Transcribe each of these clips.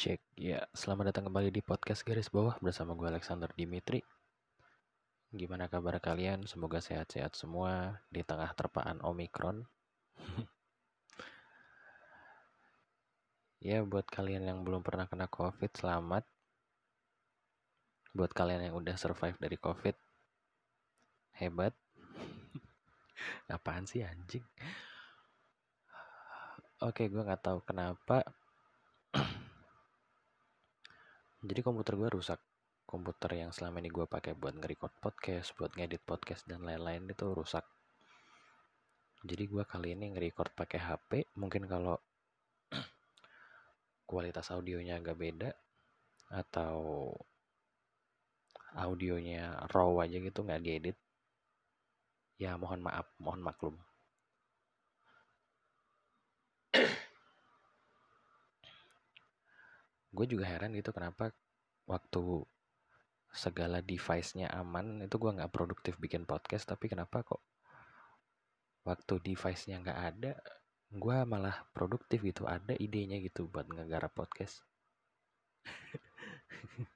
Cek ya, selamat datang kembali di podcast garis bawah bersama gue Alexander Dimitri. Gimana kabar kalian? Semoga sehat-sehat semua di tengah terpaan Omikron. ya, buat kalian yang belum pernah kena COVID, selamat. Buat kalian yang udah survive dari COVID, hebat. Apaan sih anjing? Oke, gue nggak tahu kenapa jadi komputer gue rusak. Komputer yang selama ini gue pakai buat nge-record podcast buat ngedit podcast dan lain-lain itu rusak. Jadi gue kali ini nge-record pakai HP mungkin kalau kualitas audionya agak beda atau audionya raw aja gitu nggak diedit ya mohon maaf mohon maklum gue juga heran gitu kenapa waktu segala device-nya aman itu gue nggak produktif bikin podcast tapi kenapa kok waktu device-nya nggak ada gue malah produktif gitu ada idenya gitu buat ngegarap podcast.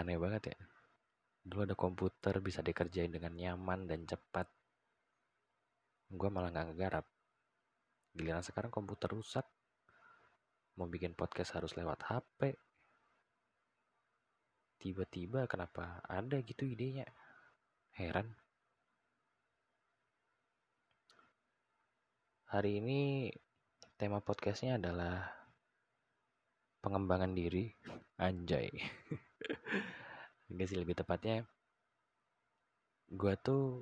Aneh banget ya. Dulu ada komputer bisa dikerjain dengan nyaman dan cepat. Gue malah nggak ngegarap. Giliran sekarang komputer rusak mau bikin podcast harus lewat HP tiba-tiba kenapa ada gitu idenya? Heran. Hari ini tema podcastnya adalah pengembangan diri. Anjay. Enggak sih lebih tepatnya gue tuh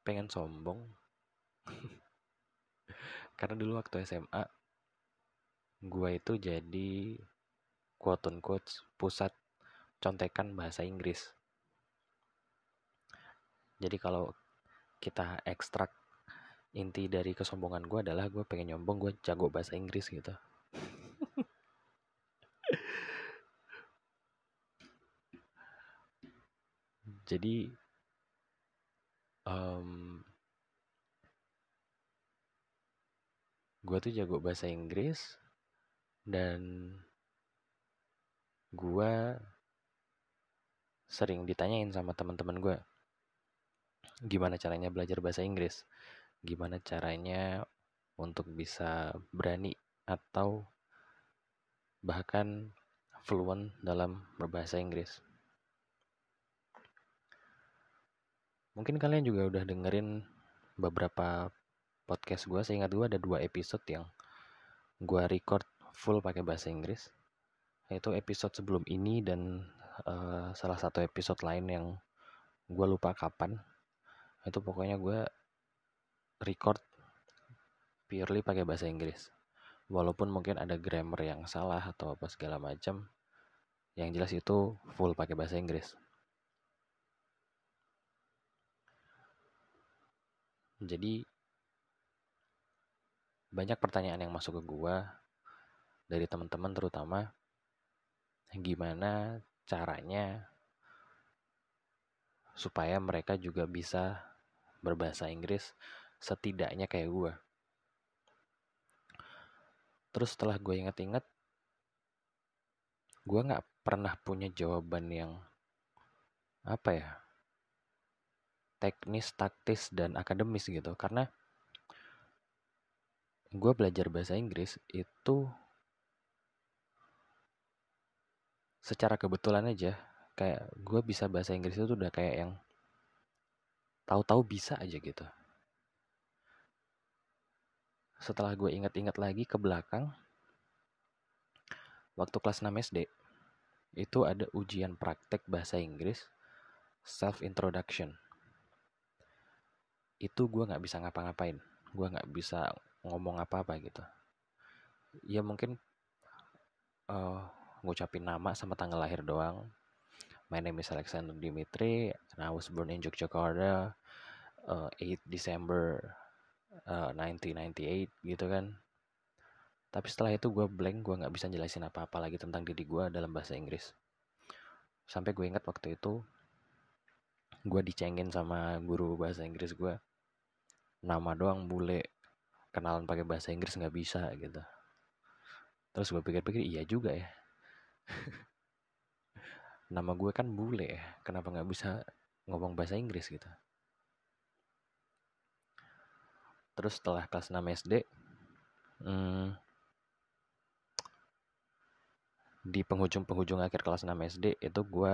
pengen sombong. Karena dulu waktu SMA gue itu jadi quote unquote pusat contekan bahasa Inggris. Jadi kalau kita ekstrak inti dari kesombongan gue adalah gue pengen nyombong gue jago bahasa Inggris gitu. Jadi um, gue tuh jago bahasa Inggris dan gue sering ditanyain sama teman-teman gue gimana caranya belajar bahasa Inggris? Gimana caranya untuk bisa berani atau bahkan fluent dalam berbahasa Inggris? Mungkin kalian juga udah dengerin beberapa podcast gue seingat gue ada dua episode yang gue record full pakai bahasa Inggris. Yaitu episode sebelum ini dan uh, salah satu episode lain yang gue lupa kapan. Itu pokoknya gue record purely pakai bahasa Inggris. Walaupun mungkin ada grammar yang salah atau apa segala macam yang jelas itu full pakai bahasa Inggris. Jadi banyak pertanyaan yang masuk ke gue dari teman-teman terutama gimana caranya supaya mereka juga bisa berbahasa Inggris setidaknya kayak gue. Terus setelah gue inget-inget, gue nggak pernah punya jawaban yang apa ya teknis, taktis dan akademis gitu. Karena gue belajar bahasa Inggris itu secara kebetulan aja kayak gue bisa bahasa Inggris itu udah kayak yang tahu-tahu bisa aja gitu. Setelah gue ingat-ingat lagi ke belakang waktu kelas 6 SD itu ada ujian praktek bahasa Inggris self introduction itu gue nggak bisa ngapa-ngapain gue nggak bisa ngomong apa-apa gitu. Ya mungkin uh, ngucapin nama sama tanggal lahir doang. My name is Alexander Dimitri and I was born in Yogyakarta uh, 8 December uh, 1998 gitu kan. Tapi setelah itu gue blank, gue nggak bisa jelasin apa-apa lagi tentang diri gue dalam bahasa Inggris. Sampai gue ingat waktu itu gue dicengin sama guru bahasa Inggris gue. Nama doang bule, kenalan pakai bahasa Inggris nggak bisa gitu. terus gue pikir-pikir iya juga ya nama gue kan bule ya kenapa nggak bisa ngomong bahasa Inggris gitu? Terus setelah kelas 6 SD hmm, di penghujung-penghujung akhir kelas 6 SD itu gue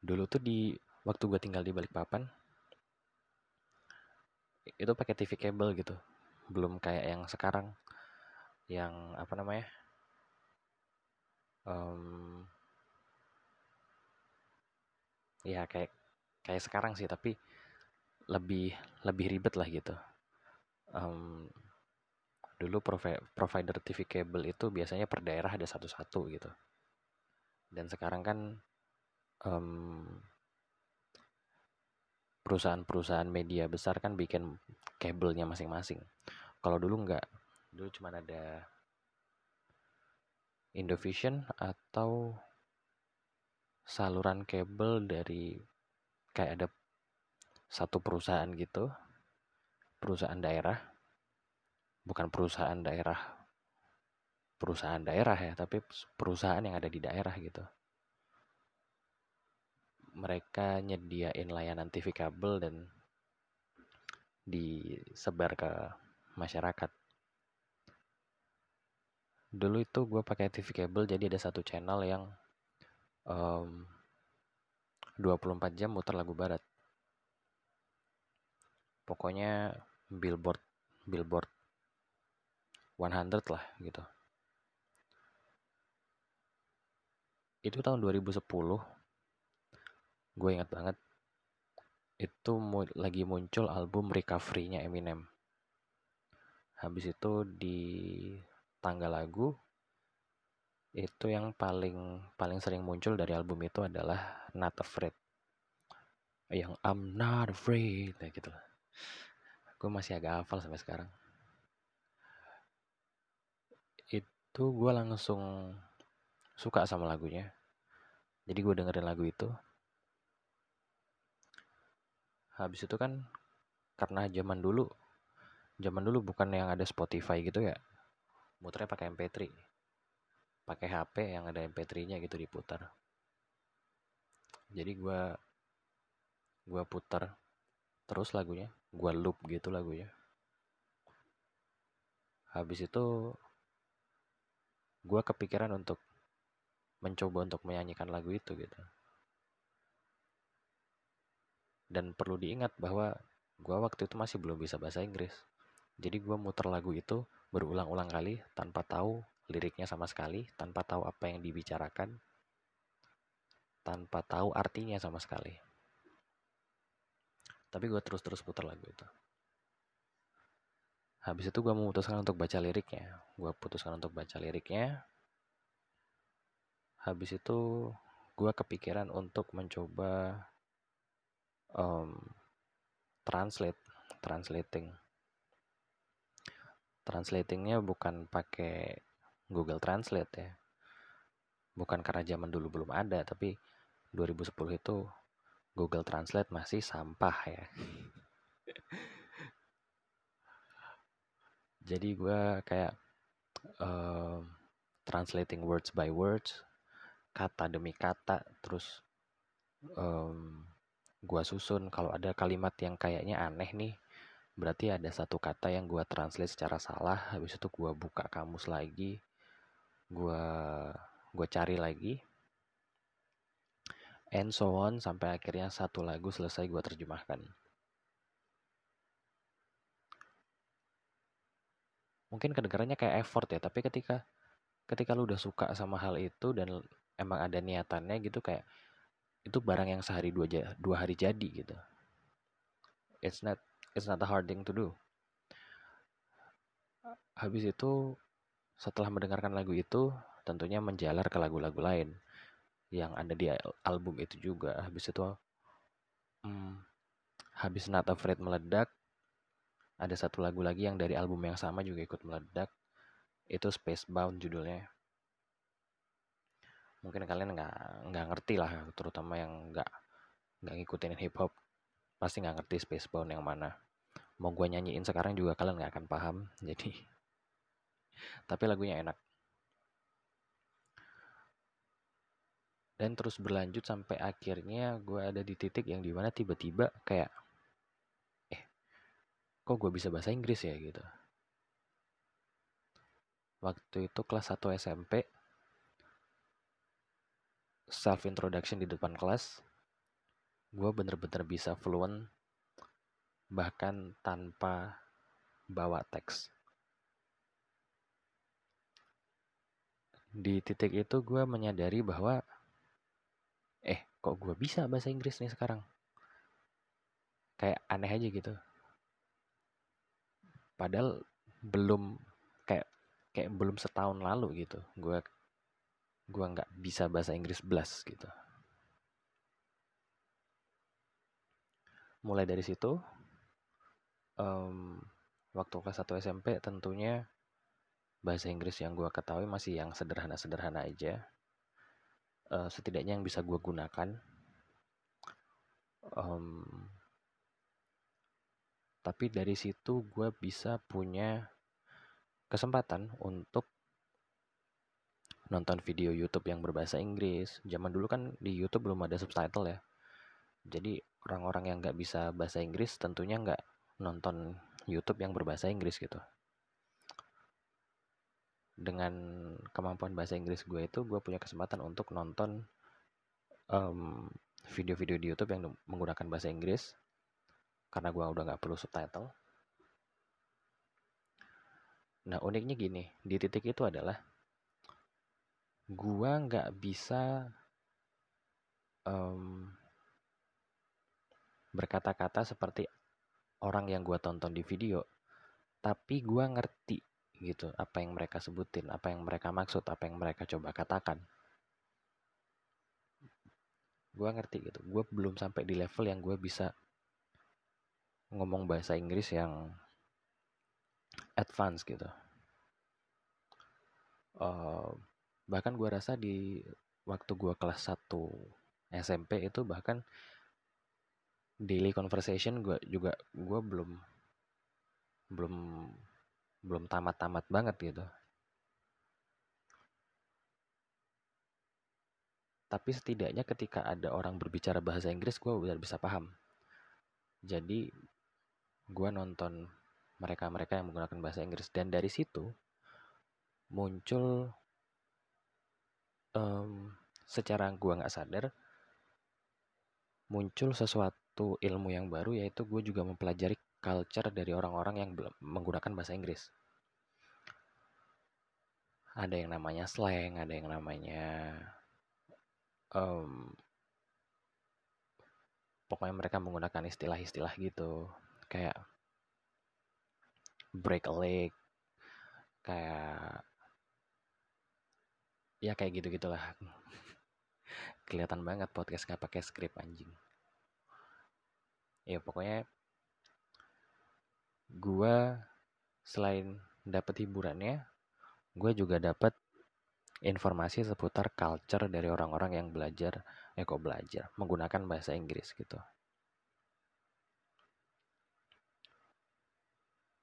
dulu tuh di waktu gue tinggal di Balikpapan itu pakai TV kabel gitu. Belum kayak yang sekarang yang apa namanya um, ya kayak kayak sekarang sih tapi lebih lebih ribet lah gitu. Um, dulu provider TV kabel itu biasanya per daerah ada satu-satu gitu. Dan sekarang kan perusahaan-perusahaan media besar kan bikin kabelnya masing-masing. Kalau dulu nggak dulu cuma ada Indovision atau saluran kabel dari kayak ada satu perusahaan gitu perusahaan daerah. Bukan perusahaan daerah perusahaan daerah ya tapi perusahaan yang ada di daerah gitu. Mereka nyediain layanan TV kabel dan disebar ke masyarakat dulu itu gue pakai TV kabel jadi ada satu channel yang um, 24 jam muter lagu barat. Pokoknya billboard billboard 100 lah gitu. Itu tahun 2010 gue ingat banget itu mu lagi muncul album recovery-nya Eminem. Habis itu di tanggal lagu itu yang paling paling sering muncul dari album itu adalah Not Afraid. Yang I'm not afraid kayak gitu gue masih agak hafal sampai sekarang. Itu gue langsung suka sama lagunya. Jadi gue dengerin lagu itu. Habis itu kan karena zaman dulu zaman dulu bukan yang ada Spotify gitu ya muternya pakai MP3 pakai HP yang ada MP3-nya gitu diputar. Jadi gue gue putar terus lagunya. Gue loop gitu lagunya. Habis itu gue kepikiran untuk mencoba untuk menyanyikan lagu itu gitu. Dan perlu diingat bahwa gue waktu itu masih belum bisa bahasa Inggris. Jadi gue muter lagu itu berulang-ulang kali tanpa tahu liriknya sama sekali, tanpa tahu apa yang dibicarakan, tanpa tahu artinya sama sekali. Tapi gue terus-terus putar lagu itu. Habis itu gue memutuskan untuk baca liriknya. Gue putuskan untuk baca liriknya. Habis itu gue kepikiran untuk mencoba um, translate translating translatingnya bukan pakai Google Translate ya. Bukan karena zaman dulu belum ada tapi 2010 itu Google Translate masih sampah ya. Jadi gue kayak um, translating words by words kata demi kata terus um, gua susun. Kalau ada kalimat yang kayaknya aneh nih berarti ada satu kata yang gua translate secara salah habis itu gua buka kamus lagi gua gua cari lagi. And so on sampai akhirnya satu lagu selesai gua terjemahkan. Mungkin kedengarannya kayak effort ya tapi ketika ketika lu udah suka sama hal itu dan emang ada niatannya gitu kayak itu barang yang sehari dua, dua hari jadi gitu. It's not it's not a hard thing to do. Habis itu setelah mendengarkan lagu itu tentunya menjalar ke lagu-lagu lain yang ada di album itu juga. Habis itu hmm, habis Not Afraid meledak ada satu lagu lagi yang dari album yang sama juga ikut meledak. Itu Spacebound judulnya. Mungkin kalian nggak nggak ngerti lah terutama yang nggak nggak ngikutin hip hop pasti nggak ngerti Spacebound yang mana mau gue nyanyiin sekarang juga kalian nggak akan paham. Jadi tapi lagunya enak. Dan terus berlanjut sampai akhirnya gue ada di titik yang di mana tiba-tiba kayak eh kok gue bisa bahasa Inggris ya? gitu. Waktu itu kelas 1 SMP self introduction di depan kelas gue bener-bener bisa fluent bahkan tanpa bawa teks. Di titik itu gue menyadari bahwa eh kok gue bisa bahasa Inggris nih sekarang? Kayak aneh aja gitu. Padahal belum kayak kayak belum setahun lalu gitu gue gue nggak bisa bahasa Inggris belas gitu. Mulai dari situ um, waktu kelas 1 SMP tentunya bahasa Inggris yang gue ketahui masih yang sederhana-sederhana aja uh, setidaknya yang bisa gue gunakan um, tapi dari situ gue bisa punya kesempatan untuk nonton video YouTube yang berbahasa Inggris. Zaman dulu kan di YouTube belum ada subtitle ya. Jadi orang-orang yang nggak bisa bahasa Inggris tentunya nggak nonton YouTube yang berbahasa Inggris gitu. Dengan kemampuan bahasa Inggris gue itu, gue punya kesempatan untuk nonton video video-video di YouTube yang menggunakan bahasa Inggris karena gue udah nggak perlu subtitle. Nah uniknya gini, di titik itu adalah gua nggak bisa um, berkata-kata seperti orang yang gua tonton di video, tapi gua ngerti gitu apa yang mereka sebutin, apa yang mereka maksud, apa yang mereka coba katakan. Gua ngerti gitu. Gua belum sampai di level yang gua bisa ngomong bahasa Inggris yang advance gitu. Uh, bahkan gue rasa di waktu gue kelas 1 SMP itu bahkan daily conversation gue juga gue belum belum belum tamat-tamat banget gitu. Tapi setidaknya ketika ada orang berbicara bahasa Inggris gue udah bisa paham. Jadi gue nonton mereka-mereka yang menggunakan bahasa Inggris. Dan dari situ muncul um, secara gua nggak sadar muncul sesuatu ilmu yang baru yaitu gue juga mempelajari culture dari orang-orang yang menggunakan bahasa Inggris. Ada yang namanya slang, ada yang namanya um, pokoknya mereka menggunakan istilah-istilah gitu, kayak break a leg, kayak ya kayak gitu gitulah kelihatan banget podcast nggak pakai skrip anjing ya pokoknya gua selain dapat hiburannya gue juga dapat informasi seputar culture dari orang-orang yang belajar eh kok belajar? Menggunakan bahasa Inggris gitu.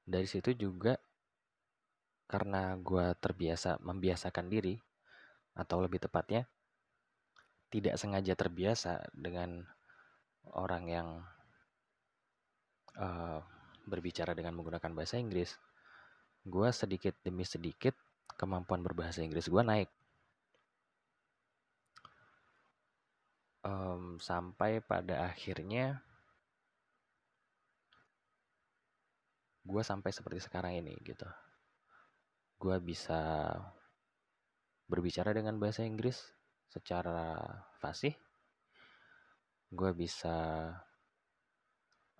Dari situ juga karena gue terbiasa membiasakan diri atau lebih tepatnya tidak sengaja terbiasa dengan orang yang uh, berbicara dengan menggunakan bahasa Inggris, gue sedikit demi sedikit kemampuan berbahasa Inggris gue naik. Um, sampai pada akhirnya gue sampai seperti sekarang ini gitu. Gue bisa berbicara dengan bahasa Inggris secara fasih gue bisa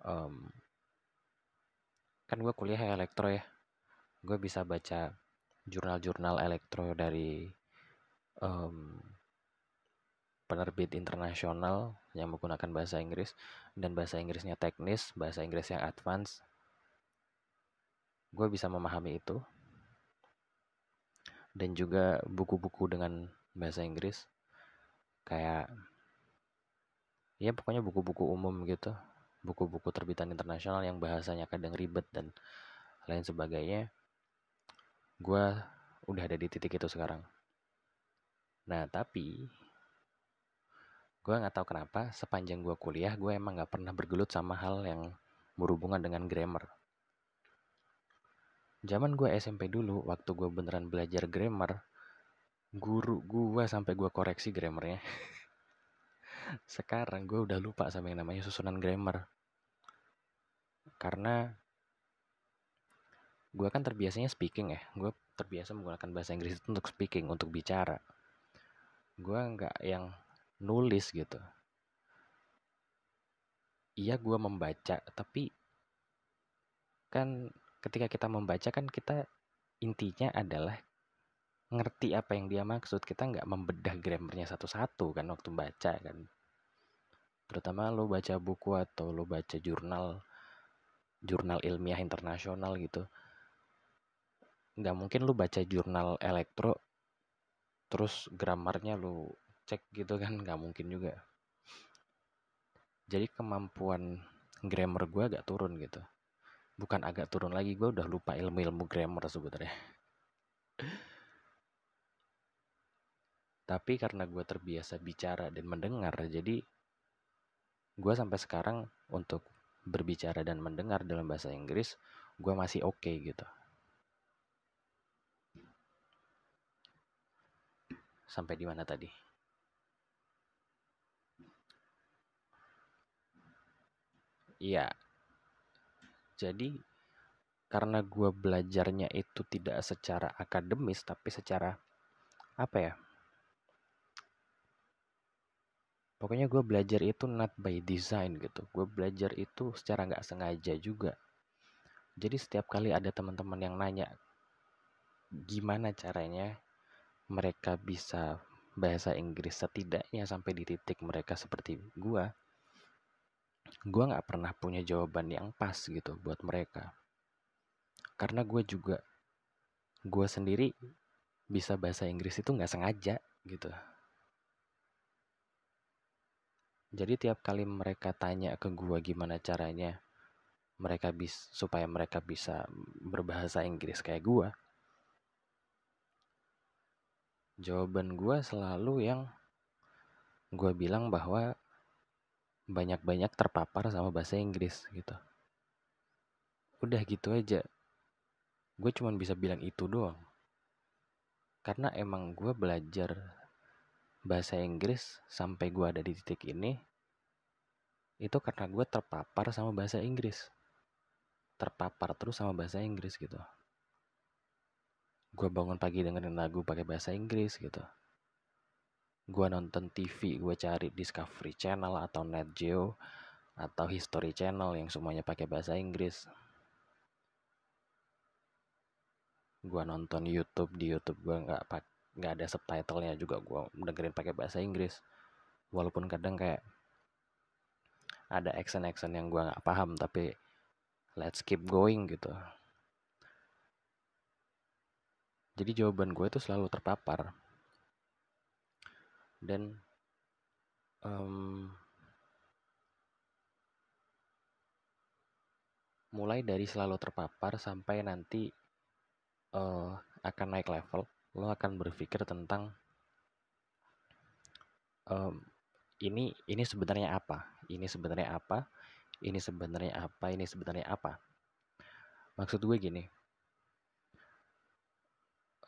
um, kan gue kuliah elektro ya. Gue bisa baca jurnal-jurnal elektro dari um, penerbit internasional yang menggunakan bahasa Inggris. Dan bahasa Inggrisnya teknis, bahasa Inggris yang advance. Gue bisa memahami itu. Dan juga buku-buku dengan bahasa Inggris. Kayak ya pokoknya buku-buku umum gitu buku-buku terbitan internasional yang bahasanya kadang ribet dan lain sebagainya gue udah ada di titik itu sekarang. Nah tapi gue nggak tahu kenapa sepanjang gue kuliah gue emang nggak pernah bergelut sama hal yang berhubungan dengan grammar. Zaman gue SMP dulu waktu gue beneran belajar grammar guru gue sampai gue koreksi grammarnya. Sekarang gue udah lupa sama yang namanya susunan grammar karena gue kan terbiasanya speaking ya. Gue terbiasa menggunakan bahasa Inggris itu untuk speaking untuk bicara. Gue nggak yang nulis gitu. Iya gue membaca tapi kan ketika kita membaca kan kita intinya adalah ngerti apa yang dia maksud. Kita nggak membedah grammarnya satu-satu kan waktu baca kan. Terutama lo baca buku atau lo baca jurnal jurnal ilmiah internasional gitu. Nggak mungkin lu baca jurnal elektro terus gramarnya lu cek gitu kan nggak mungkin juga. Jadi kemampuan grammar gue agak turun gitu. Bukan agak turun lagi gue udah lupa ilmu-ilmu grammar sebenarnya. Tapi karena gue terbiasa bicara dan mendengar jadi gue sampai sekarang untuk berbicara dan mendengar dalam bahasa Inggris gue masih oke okay, gitu Sampai di mana tadi? Iya. Jadi karena gue belajarnya itu tidak secara akademis tapi secara apa ya? Pokoknya gue belajar itu not by design gitu. Gue belajar itu secara nggak sengaja juga. Jadi setiap kali ada teman-teman yang nanya gimana caranya mereka bisa bahasa Inggris setidaknya sampai di titik mereka seperti gua gua nggak pernah punya jawaban yang pas gitu buat mereka karena gue juga gue sendiri bisa bahasa Inggris itu nggak sengaja gitu jadi tiap kali mereka tanya ke gue gimana caranya mereka bis supaya mereka bisa berbahasa Inggris kayak gue jawaban gue selalu yang gue bilang bahwa banyak-banyak terpapar sama bahasa Inggris gitu. Udah gitu aja. Gue cuma bisa bilang itu doang. Karena emang gue belajar bahasa Inggris sampai gue ada di titik ini itu karena gue terpapar sama bahasa Inggris. Terpapar terus sama bahasa Inggris gitu. Gue bangun pagi dengerin lagu pakai bahasa Inggris gitu. Gue nonton TV gue cari Discovery Channel atau Net Geo atau History Channel yang semuanya pakai bahasa Inggris. Gue nonton YouTube di YouTube gue nggak nggak ada subtitlenya juga gue dengerin pakai bahasa Inggris. Walaupun kadang kayak ada action-action yang gue nggak paham tapi let's keep going gitu. Jadi jawaban gue itu selalu terpapar. Dan um, mulai dari selalu terpapar sampai nanti uh, akan naik level lo akan berpikir tentang um, ini ini sebenarnya apa? Ini sebenarnya apa? Ini sebenarnya apa? Ini sebenarnya apa? Maksud gue gini.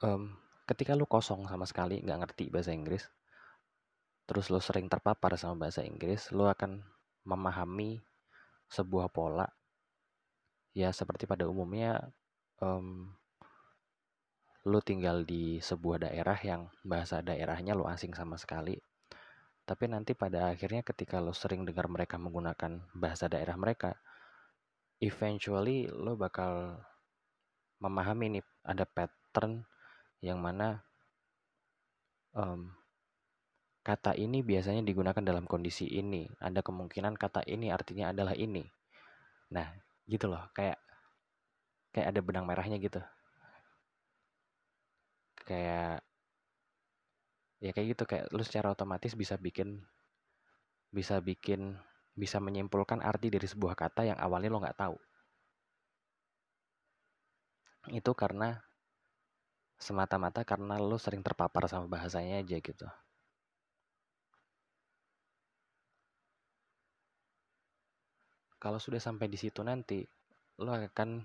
Um, ketika lu kosong sama sekali nggak ngerti bahasa Inggris terus lu sering terpapar sama bahasa Inggris lu akan memahami sebuah pola. Ya seperti pada umumnya um, lu tinggal di sebuah daerah yang bahasa daerahnya lu asing sama sekali tapi nanti pada akhirnya ketika lo sering dengar mereka menggunakan bahasa daerah mereka eventually lo bakal memahami nih ada pattern yang mana um, kata ini biasanya digunakan dalam kondisi ini. Ada kemungkinan kata ini artinya adalah ini. Nah, gitu loh, kayak kayak ada benang merahnya gitu. Kayak ya kayak gitu kayak lu secara otomatis bisa bikin bisa bikin bisa menyimpulkan arti dari sebuah kata yang awalnya lo nggak tahu. Itu karena semata-mata karena lo sering terpapar sama bahasanya aja gitu. Kalau sudah sampai di situ nanti, lo akan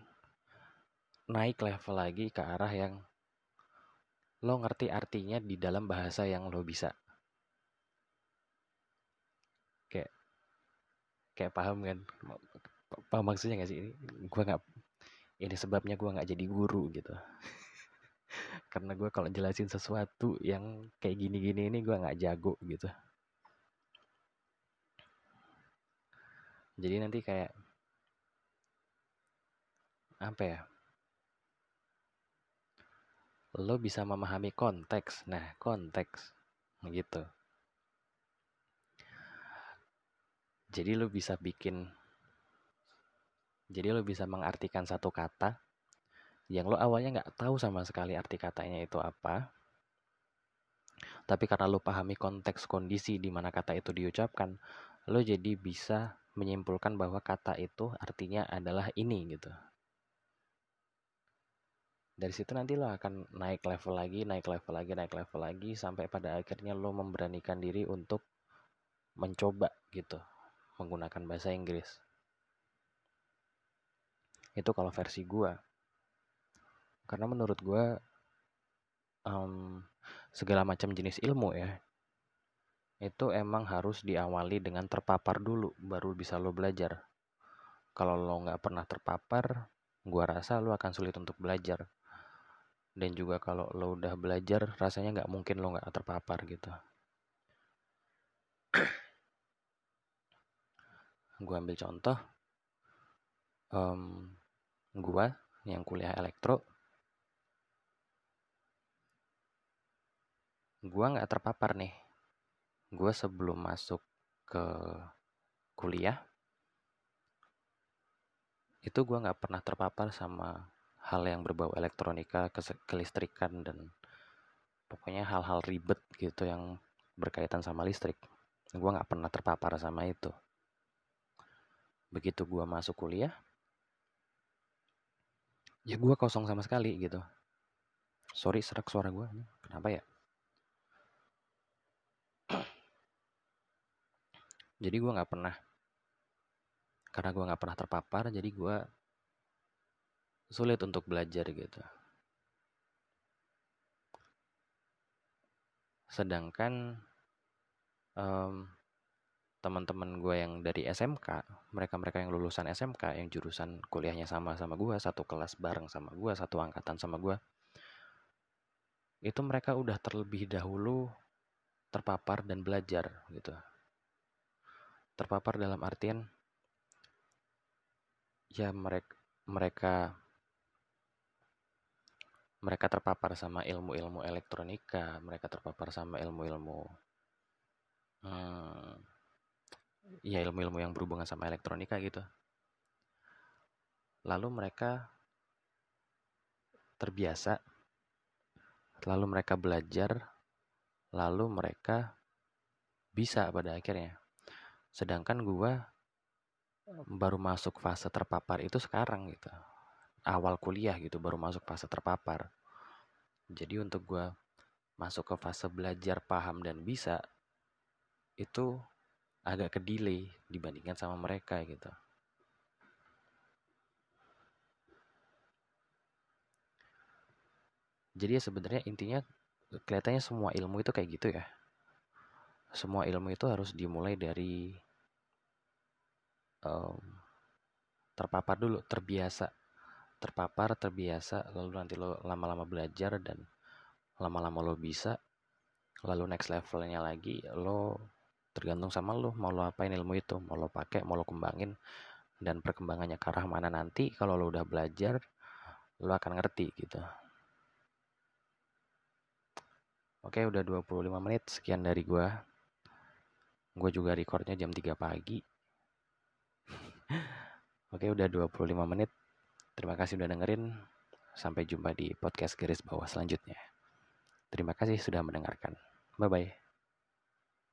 naik level lagi ke arah yang lo ngerti artinya di dalam bahasa yang lo bisa. Kayak kayak paham kan? Paham maksudnya gak sih? Ini gue nggak ini sebabnya gue nggak jadi guru gitu. Karena gue kalau jelasin sesuatu yang kayak gini-gini ini gue nggak jago gitu. Jadi nanti kayak apa ya? Lo bisa memahami konteks. Nah, konteks gitu. Jadi lo bisa bikin jadi lo bisa mengartikan satu kata yang lo awalnya nggak tahu sama sekali arti katanya itu apa. Tapi karena lo pahami konteks kondisi di mana kata itu diucapkan, lo jadi bisa menyimpulkan bahwa kata itu artinya adalah ini gitu dari situ nanti lo akan naik level lagi, naik level lagi, naik level lagi sampai pada akhirnya lo memberanikan diri untuk mencoba gitu menggunakan bahasa Inggris. Itu kalau versi gue. Karena menurut gue um, segala macam jenis ilmu ya itu emang harus diawali dengan terpapar dulu baru bisa lo belajar. Kalau lo nggak pernah terpapar, gue rasa lo akan sulit untuk belajar dan juga kalau lo udah belajar rasanya nggak mungkin lo nggak terpapar gitu. Gue ambil contoh. Um, gue yang kuliah elektro gue nggak terpapar nih. Gue sebelum masuk ke kuliah itu gue nggak pernah terpapar sama hal yang berbau elektronika, kelistrikan dan pokoknya hal-hal ribet gitu yang berkaitan sama listrik. Gue nggak pernah terpapar sama itu. Begitu gue masuk kuliah, ya gue kosong sama sekali gitu. Sorry serak suara gue, kenapa ya? Jadi gue nggak pernah, karena gue nggak pernah terpapar, jadi gue sulit untuk belajar gitu. Sedangkan um, teman-teman gue yang dari SMK, mereka-mereka yang lulusan SMK, yang jurusan kuliahnya sama sama gue, satu kelas bareng sama gue, satu angkatan sama gue, itu mereka udah terlebih dahulu terpapar dan belajar gitu. Terpapar dalam artian ya mereka mereka mereka terpapar sama ilmu-ilmu elektronika, mereka terpapar sama ilmu-ilmu hmm, ya ilmu-ilmu yang berhubungan sama elektronika gitu. Lalu mereka terbiasa, lalu mereka belajar, lalu mereka bisa pada akhirnya. Sedangkan gua baru masuk fase terpapar itu sekarang gitu awal kuliah gitu baru masuk fase terpapar. Jadi untuk gue masuk ke fase belajar paham dan bisa itu agak ke delay dibandingkan sama mereka gitu. Jadi ya sebenarnya intinya kelihatannya semua ilmu itu kayak gitu ya. Semua ilmu itu harus dimulai dari um, terpapar dulu terbiasa terpapar, terbiasa, lalu nanti lo lama-lama belajar dan lama-lama lo bisa, lalu next levelnya lagi lo tergantung sama lo mau lo apain ilmu itu, mau lo pakai, mau lo kembangin dan perkembangannya ke arah mana nanti kalau lo udah belajar lo akan ngerti gitu. Oke, udah 25 menit sekian dari gua. Gue juga recordnya jam 3 pagi. Oke, udah 25 menit. Terima kasih sudah dengerin. Sampai jumpa di podcast garis bawah selanjutnya. Terima kasih sudah mendengarkan. Bye bye.